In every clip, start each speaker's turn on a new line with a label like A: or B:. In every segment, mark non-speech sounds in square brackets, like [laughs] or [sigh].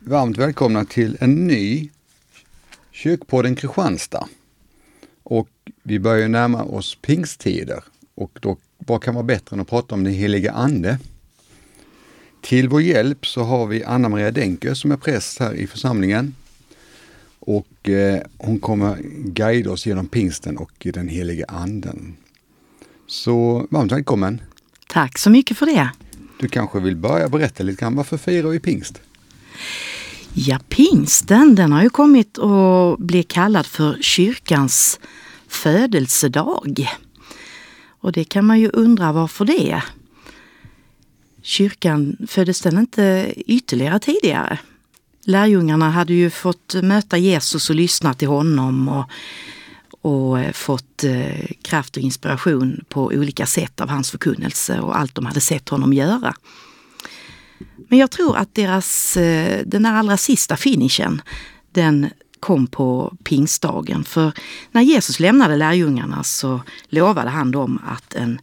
A: varmt välkomna till en ny Kyrkpodden Kristianstad. Och vi börjar närma oss pingsttider och då, vad kan vara bättre än att prata om den heliga Ande? Till vår hjälp så har vi Anna-Maria Denke som är präst här i församlingen. Och eh, hon kommer guida oss genom pingsten och den heliga anden. Så varmt välkommen!
B: Tack så mycket för det!
A: Du kanske vill börja berätta lite grann, varför firar vi pingst?
B: Ja, pingsten den har ju kommit att bli kallad för kyrkans födelsedag. Och det kan man ju undra varför det. Kyrkan föddes den inte ytterligare tidigare? Lärjungarna hade ju fått möta Jesus och lyssna till honom och, och eh, fått eh, kraft och inspiration på olika sätt av hans förkunnelse och allt de hade sett honom göra. Men jag tror att deras, eh, den där allra sista finishen, den kom på pingstdagen. För när Jesus lämnade lärjungarna så lovade han dem att en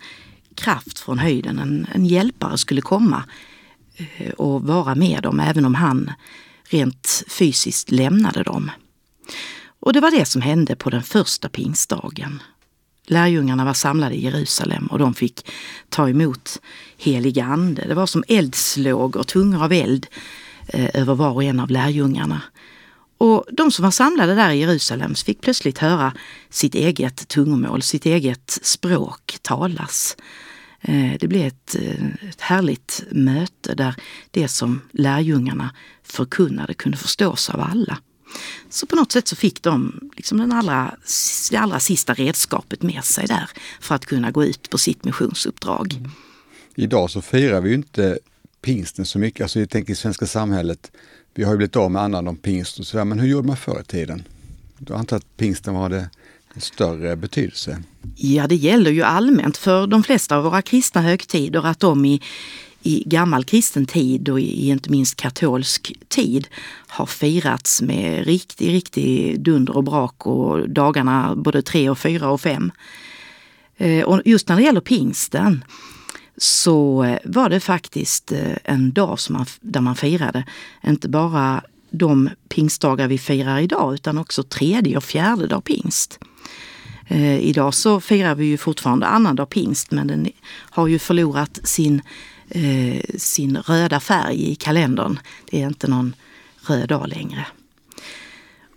B: kraft från höjden, en, en hjälpare skulle komma eh, och vara med dem även om han rent fysiskt lämnade dem. Och det var det som hände på den första pingstdagen. Lärjungarna var samlade i Jerusalem och de fick ta emot helig ande. Det var som eldslågor, tungor av eld eh, över var och en av lärjungarna. Och de som var samlade där i Jerusalem fick plötsligt höra sitt eget tungomål, sitt eget språk talas. Eh, det blev ett, eh, ett härligt möte där det som lärjungarna förkunnade kunde förstås av alla. Så på något sätt så fick de liksom den allra, det allra sista redskapet med sig där för att kunna gå ut på sitt missionsuppdrag. Mm.
A: Idag så firar vi ju inte pingsten så mycket, alltså jag tänker i svenska samhället, vi har ju blivit av med annan om pingst och sådär, men hur gjorde man förr i tiden? Jag antar att pingsten var det större betydelse?
B: Ja, det gäller ju allmänt för de flesta av våra kristna högtider att de i i gammal kristen tid och i inte minst katolsk tid har firats med riktig, riktig dunder och brak och dagarna både tre och fyra och fem. Eh, och just när det gäller pingsten så var det faktiskt eh, en dag som man, där man firade inte bara de pingstdagar vi firar idag utan också tredje och fjärde dag pingst. Eh, idag så firar vi ju fortfarande annandag pingst men den har ju förlorat sin eh, sin röda färg i kalendern. Det är inte någon röd dag längre.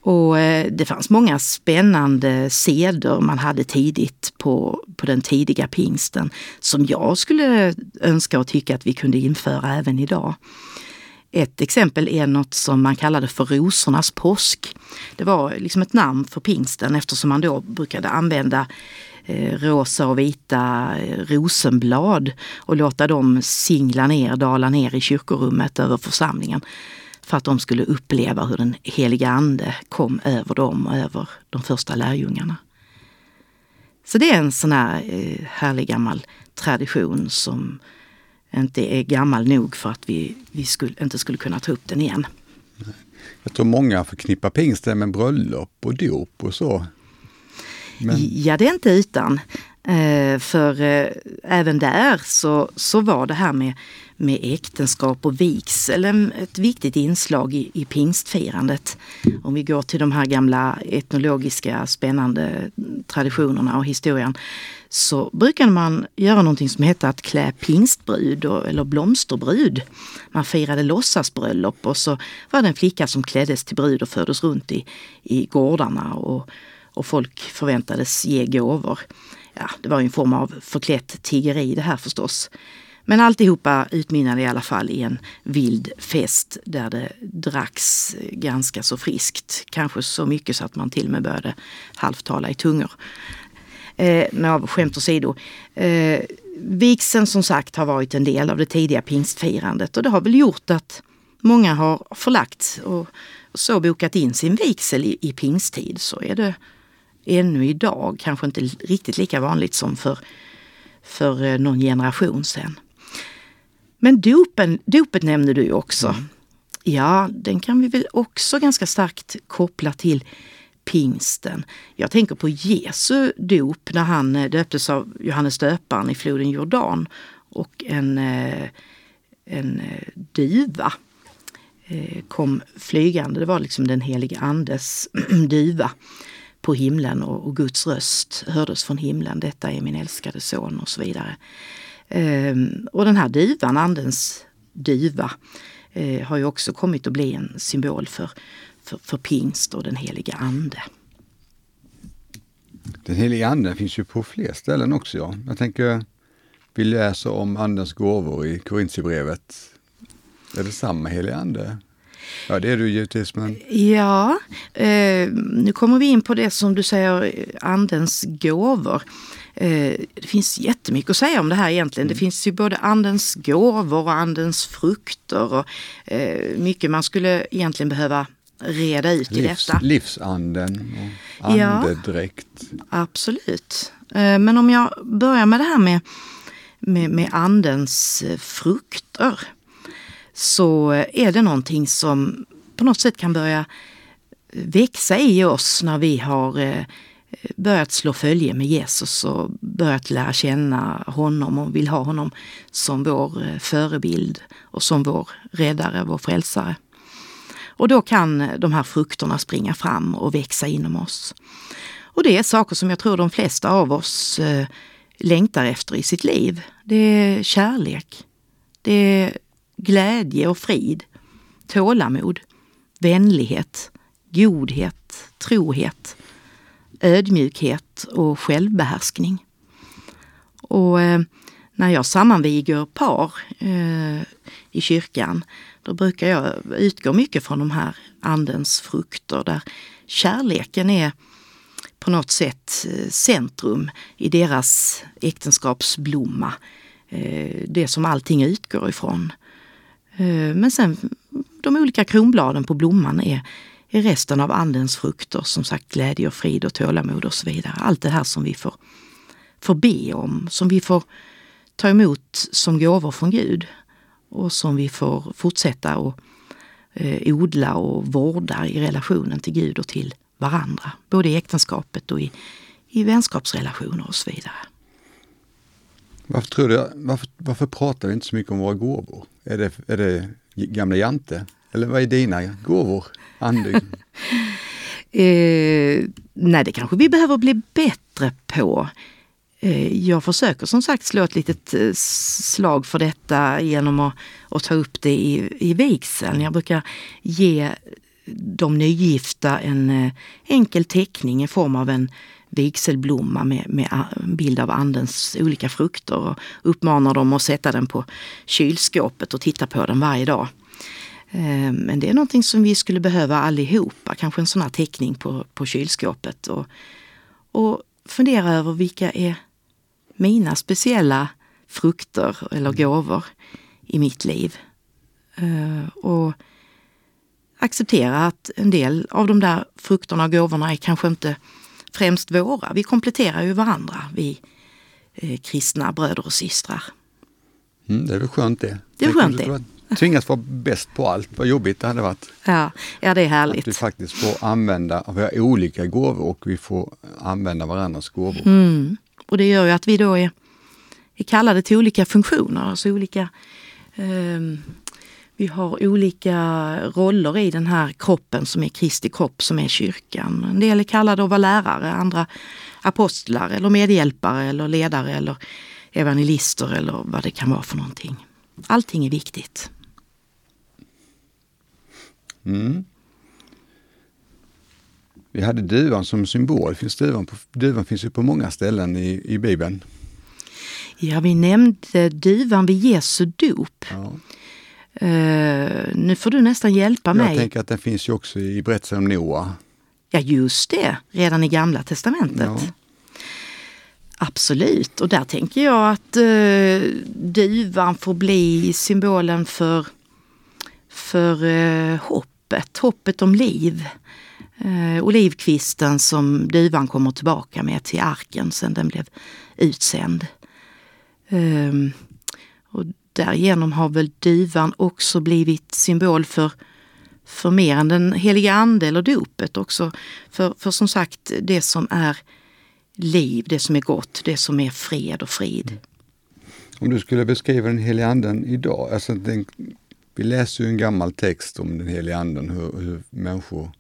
B: Och eh, det fanns många spännande seder man hade tidigt på, på den tidiga pingsten som jag skulle önska och tycka att vi kunde införa även idag. Ett exempel är något som man kallade för rosornas påsk. Det var liksom ett namn för pingsten eftersom man då brukade använda Eh, Eh, rosa och vita eh, rosenblad och låta dem singla ner, dala ner i kyrkorummet över församlingen. För att de skulle uppleva hur den heliga ande kom över dem och över de första lärjungarna. Så det är en sån här eh, härlig gammal tradition som inte är gammal nog för att vi, vi skulle, inte skulle kunna ta upp den igen.
A: Jag tror många förknippar pingsten med bröllop och dop och så.
B: Men... Ja, det är inte utan. Eh, för eh, även där så, så var det här med, med äktenskap och vigsel ett viktigt inslag i, i pingstfirandet. Om vi går till de här gamla etnologiska spännande traditionerna och historien så brukade man göra någonting som hette att klä pingstbrud eller blomsterbrud. Man firade låtsasbröllop och så var det en flicka som kläddes till brud och fördes runt i, i gårdarna och och folk förväntades ge gåvor. Ja, det var en form av förklätt tiggeri det här förstås. Men alltihopa utmynnade i alla fall i en vild fest där det dracks ganska så friskt. Kanske så mycket så att man till och med började halvtala i tungor. Eh, skämt åsido. Eh, vigseln som sagt har varit en del av det tidiga pingstfirandet och det har väl gjort att många har förlagt och så bokat in sin vigsel i, i pingsttid. Så är det ännu idag kanske inte riktigt lika vanligt som för, för eh, någon generation sedan. Men dopen, dopet nämnde du också. Mm. Ja, den kan vi väl också ganska starkt koppla till pingsten. Jag tänker på Jesu dop när han eh, döptes av Johannes döparen i floden Jordan och en, eh, en duva kom flygande. Det var liksom den helige Andes [clears throat] duva på himlen och, och, Guds röst hördes från himlen. Detta är min älskade son och så vidare. Ehm, och den här duvan, Andens duva, eh, har ju också kommit att bli en symbol för, för, för pingst och den heliga Ande.
A: Den heliga anden finns ju på fler ställen också. Ja. Jag tänker, vi läser om Andens gåvor i Korintierbrevet. Är det samma heliga Ande? Ja, det är du givetvis. Men...
B: Ja, eh, nu kommer vi in på det som du säger, Andens gåvor. Eh, det finns jättemycket att säga om det här egentligen. Det mm. finns ju både andens gåvor och andens frukter och eh, mycket man skulle egentligen behöva reda ut i Livs, detta.
A: Livsanden och andedräkt.
B: Ja, absolut. Eh, men om jag börjar med det här med, med, med andens frukter så är det någonting som på något sätt kan börja växa i oss när vi har eh, börjat slå följe med Jesus och börjat lära känna honom och vill ha honom som vår eh, förebild och som vår räddare, vår frälsare. Och då kan de här frukterna springa fram och växa inom oss. Och det är saker som jag tror de flesta av oss eh, längtar efter i sitt liv. Det är kärlek, det är glädje och frid, tålamod, vänlighet, godhet, trohet, ödmjukhet och självbehärskning. Och eh, när jag sammanviger par eh, i kyrkan, då brukar jag utgå mycket från de här andens frukter där kärleken är på något sätt eh, centrum i deras äktenskapsblomma. Eh, det som allting utgår ifrån. Eh, men sen de olika kronbladen på blomman är är resten av andens frukter, som sagt glädje och frid och tålamod och så vidare. Allt det här som vi får, får be om, som vi får ta emot som gåvor från Gud och som vi får fortsätta att eh, odla och vårda i relationen till Gud och till varandra. Både i äktenskapet och i, i vänskapsrelationer och så vidare.
A: Varför, tror du, varför, varför pratar vi inte så mycket om våra gåvor? Är det, är det gamla Jante? Eller vad är dina gåvor? Andy? [laughs]
B: eh, nej, det kanske vi behöver bli bättre på. Eh, jag försöker som sagt slå ett litet eh, slag för detta genom att, att ta upp det i, i vigseln. Jag brukar ge de nygifta en eh, enkel teckning i form av en vigselblomma med, med bild av andens olika frukter och uppmanar dem att sätta den på kylskåpet och titta på den varje dag. Eh, men det är någonting som vi skulle behöva allihopa, kanske en sån här teckning på, på kylskåpet. Och, och fundera över vilka är mina speciella frukter eller gåvor i mitt liv. Eh, och acceptera att en del av de där frukterna och gåvorna är kanske inte främst våra. Vi kompletterar ju varandra, vi eh, kristna bröder och systrar.
A: Mm, det är väl skönt det.
B: Det är skönt det
A: tvingas vara bäst på allt. Vad jobbigt det hade varit.
B: Ja, ja det är härligt.
A: Att vi faktiskt får använda, vi har olika gåvor och vi får använda varandras gåvor.
B: Mm. Och det gör ju att vi då är, är kallade till olika funktioner, alltså olika eh, vi har olika roller i den här kroppen som är Kristi kropp som är kyrkan. En del är kallade att vara lärare, andra apostlar eller medhjälpare eller ledare eller evangelister eller vad det kan vara för någonting. Allting är viktigt.
A: Mm. Vi hade duvan som symbol. Finns duvan, på, duvan finns ju på många ställen i, i Bibeln.
B: Ja, vi nämnde duvan vid Jesu dop. Ja. Uh, nu får du nästan hjälpa mig.
A: Jag tänker att den finns ju också i berättelsen om Noa.
B: Ja, just det. Redan i Gamla Testamentet. Ja. Absolut, och där tänker jag att uh, duvan får bli symbolen för, för uh, hoppet, hoppet om liv. Uh, olivkvisten som duvan kommer tillbaka med till arken sen den blev utsänd. Uh, och därigenom har väl duvan också blivit symbol för, för mer än den heliga ande eller dopet också. För, för som sagt det som är liv, det som är gott, det som är fred och frid. Mm.
A: Om du skulle beskriva den heliga anden idag, alltså den, vi läser ju en gammal text om den heliga anden, hur, hur människor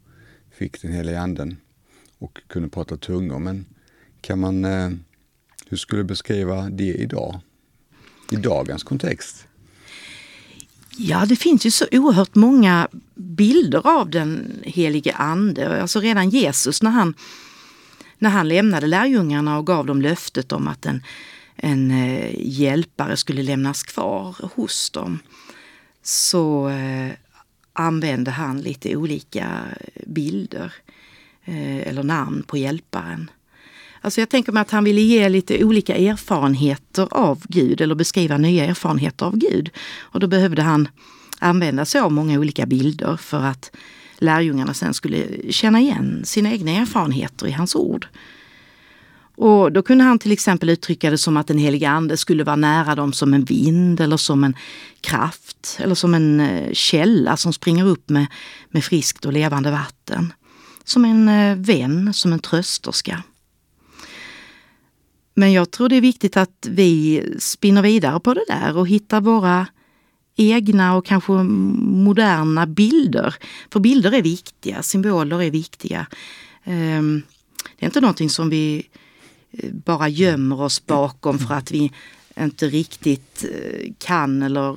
A: fick den heliga anden och kunde prata tungor. Men kan man, eh, hur skulle du beskriva det idag? I dagens kontext?
B: Ja, det finns ju så oerhört många bilder av den helige ande. Alltså redan Jesus när han, när han lämnade lärjungarna och gav dem löftet om att en, en eh, hjälpare skulle lämnas kvar hos dem så eh, använde han lite olika bilder eh, eller namn på hjälparen. Alltså jag tänker mig att han ville ge lite olika erfarenheter av Gud eller beskriva nya erfarenheter av Gud. Och då behövde han använda sig av många olika bilder för att lärjungarna sen skulle känna igen sina egna erfarenheter i hans ord. Och då kunde han till exempel uttrycka det som att den helige ande skulle vara nära dem som en vind eller som en kraft eller som en eh, källa som springer upp med, med friskt och levande vatten. Som en eh, vän, som en trösterska. Men jag tror det är viktigt att vi spinner vidare på det där och hittar våra egna och kanske moderna bilder. För bilder är viktiga, symboler är viktiga. Ehm, det är inte någonting som vi eh, bara gömmer oss bakom för att vi inte riktigt eh, kan eller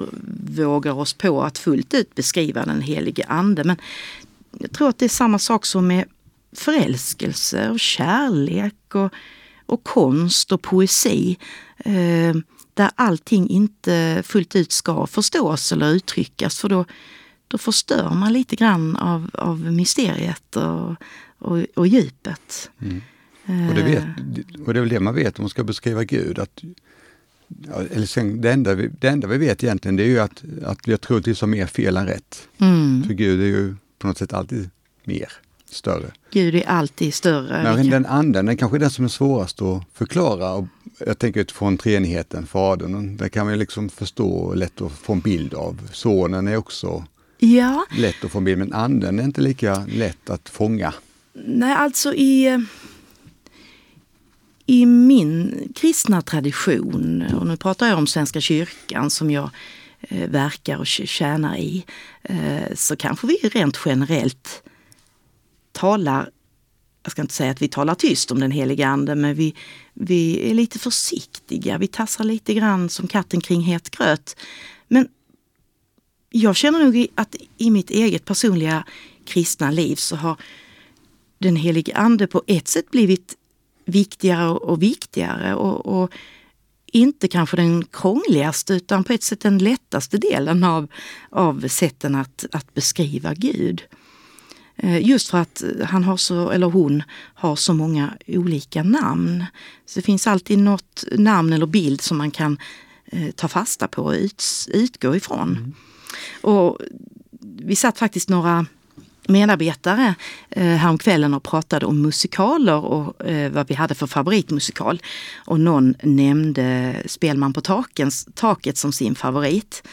B: vågar oss på att fullt ut beskriva den helige ande. Men jag tror att det är samma sak som med förälskelse och kärlek och och konst och poesi eh, där allting inte fullt ut ska förstås eller uttryckas för då, då förstör man lite grann av, av mysteriet och, och, och djupet. Mm.
A: Och, det vet, och det är väl det man vet om man ska beskriva Gud. Att, eller sen, det, enda vi, det enda vi vet egentligen det är ju att, att vi har troligtvis har mer fel än rätt. Mm. För Gud är ju på något sätt alltid mer större.
B: Gud är alltid större.
A: Men den anden, den kanske är den som är svårast att förklara. Och jag tänker utifrån treenigheten, Fadern, det kan man liksom förstå lätt att få en bild av. Sonen är också ja. lätt att få en bild, men anden är inte lika lätt att fånga.
B: Nej, alltså i, i min kristna tradition, och nu pratar jag om Svenska kyrkan som jag eh, verkar och tjänar i, eh, så kanske vi rent generellt talar, jag ska inte säga att vi talar tyst om den heliga ande, men vi, vi är lite försiktiga. Vi tassar lite grann som katten kring het gröt. Men jag känner nog att i mitt eget personliga kristna liv så har den helige ande på ett sätt blivit viktigare och viktigare och, och inte kanske den krångligaste utan på ett sätt den lättaste delen av, av sätten att, att beskriva Gud. Eh, just för att han har så, eller hon har så många olika namn. Så det finns alltid något namn eller bild som man kan eh, ta fasta på och ut, utgå ifrån. Mm. Och vi satt faktiskt några medarbetare eh, häromkvällen och pratade om musikaler och eh, vad vi hade för favoritmusikal. Och någon nämnde Spelman på takens, taket som sin favorit.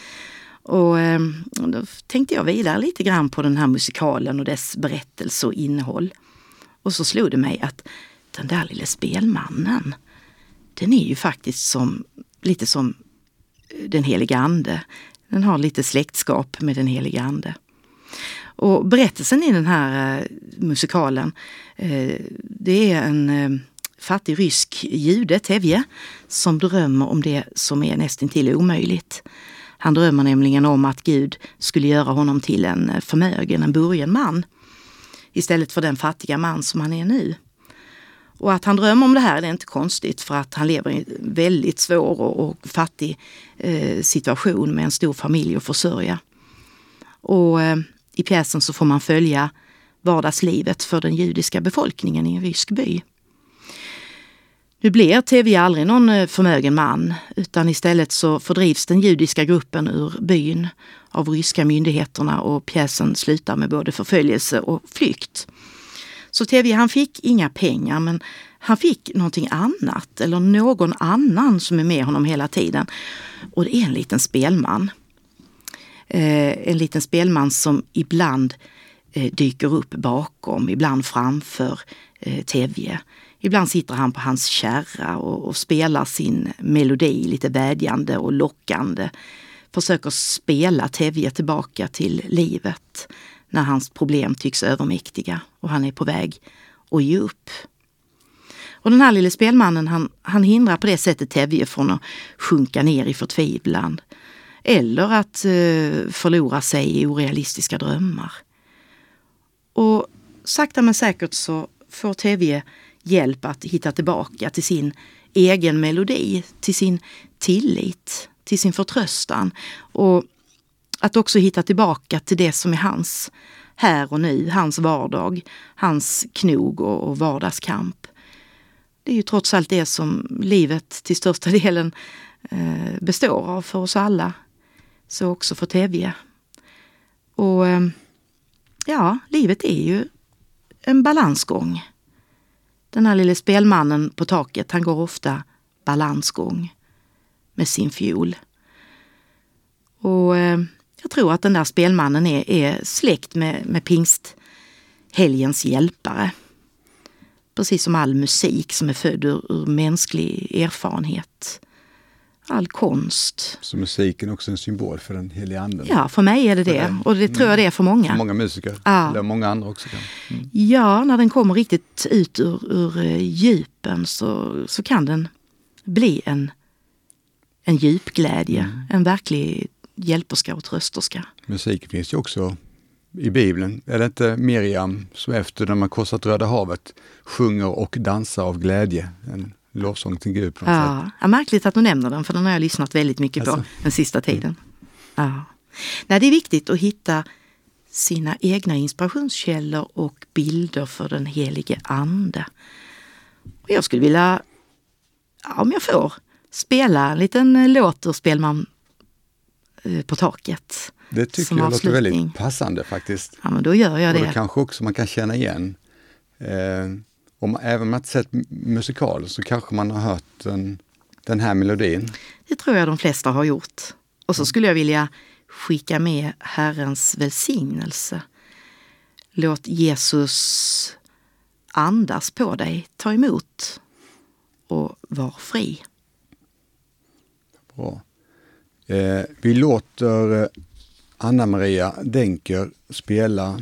B: Och ehm, då tänkte jag vidare lite grann på den här musikalen och dess berättelse och innehåll. Och så slog det mig att den där lille spelmannen, den är ju faktiskt som, lite som eh, den heliga ande. Den har lite släktskap med den heliga ande. Och berättelsen i den här eh, musikalen, eh, det är en ehm, fattig rysk jude, Tevje, som drömmer om det som är nästintill omöjligt. Han drömmer nämligen om att Gud skulle göra honom till en eh, förmögen, en burgen man istället för den fattiga man som han är nu. Och att han drömmer om det här det är inte konstigt för att han lever i en väldigt svår och, fattig eh, situation med en stor familj att försörja. Och eh, i pjäsen så får man följa vardagslivet för den judiska befolkningen i en rysk by. Nu blir TV aldrig någon eh, förmögen man utan istället så fördrivs den judiska gruppen ur byn av ryska myndigheterna och pjäsen slutar med både förföljelse och flykt. Så TV han fick inga pengar men han fick någonting annat eller någon annan som är med honom hela tiden. Och det är en liten spelman. Eh, en liten spelman som ibland eh, Eh, dyker upp bakom, ibland framför eh, Tevje. Ibland sitter han på hans kärra och, och spelar sin melodi lite vädjande och lockande försöker spela Tevje tillbaka till livet när hans problem tycks övermäktiga och han är på väg att ge upp. Och den här lille spelmannen han, han hindrar på det sättet Tevje från att sjunka ner i förtvivlan eller att eh, förlora sig i orealistiska drömmar. Och sakta men säkert så får Tevje hjälp att hitta tillbaka till sin egen melodi, till sin tillit, till sin förtröstan och att också hitta tillbaka till det som är hans här och nu, hans vardag, hans knog och, och vardagskamp. Det är ju trots allt det som livet till största [laughs] delen eh, består av för oss alla. Så också för Tevje. Och eh, ja, livet är ju en balansgång. Den här lille spelmannen på taket, han går ofta balansgång med sin fiol. Och eh, jag tror att den där spelmannen är, är släkt med, med pingsthelgens hjälpare. Precis som all musik som är född ur, ur mänsklig erfarenhet. All konst.
A: Så musiken är också en symbol för den heliga anden?
B: Ja, för mig är det det. Och det tror jag det är för många.
A: För många musiker,
B: ja.
A: eller många andra också.
B: Mm. Ja, när den kommer riktigt ut ur, ur eh, djupen så, så kan den bli en, en djupglädje. Mm. En verklig hjälperska och trösterska.
A: Musik finns ju också i Bibeln. Är det inte Miriam som efter när man korsat Röda havet sjunger och dansar av glädje? En lovsång till Gud på något
B: ja.
A: sätt.
B: Ja, märkligt att du nämner den för den har jag lyssnat väldigt mycket alltså. på den sista tiden. Ja. Nej, det är viktigt att hitta sina egna inspirationskällor och bilder för den helige Ande. Och jag skulle vilja, ja, om jag får, spela en liten låt ur Spelman Eh, på taket.
A: Det tycker jag låter väldigt passande faktiskt.
B: Ja, men då gör jag
A: och
B: det.
A: Och kanske också man kan känna igen. Eh, om, även om man inte sett musikal så kanske man har hört den, den här melodin.
B: Det tror jag de flesta har gjort. Och så skulle jag vilja skicka med Herrens välsignelse. Låt Jesus andas på dig, ta emot och var fri.
A: Bra. Eh, vi låter eh, Anna-Maria Denker spela,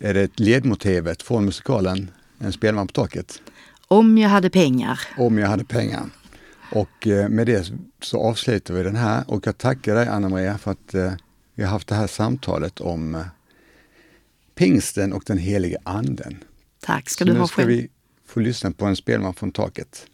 A: är det ledmotivet från musikalen En spelman på taket?
B: Om jag hade pengar.
A: Om jag hade pengar. Och eh, med det så avslutar vi den här och jag tackar dig Anna-Maria för att eh, vi har haft det här samtalet om eh, pingsten och den helige anden.
B: Tack ska
A: så
B: du ha
A: själv. Nu ska vi få lyssna på en spelman från taket.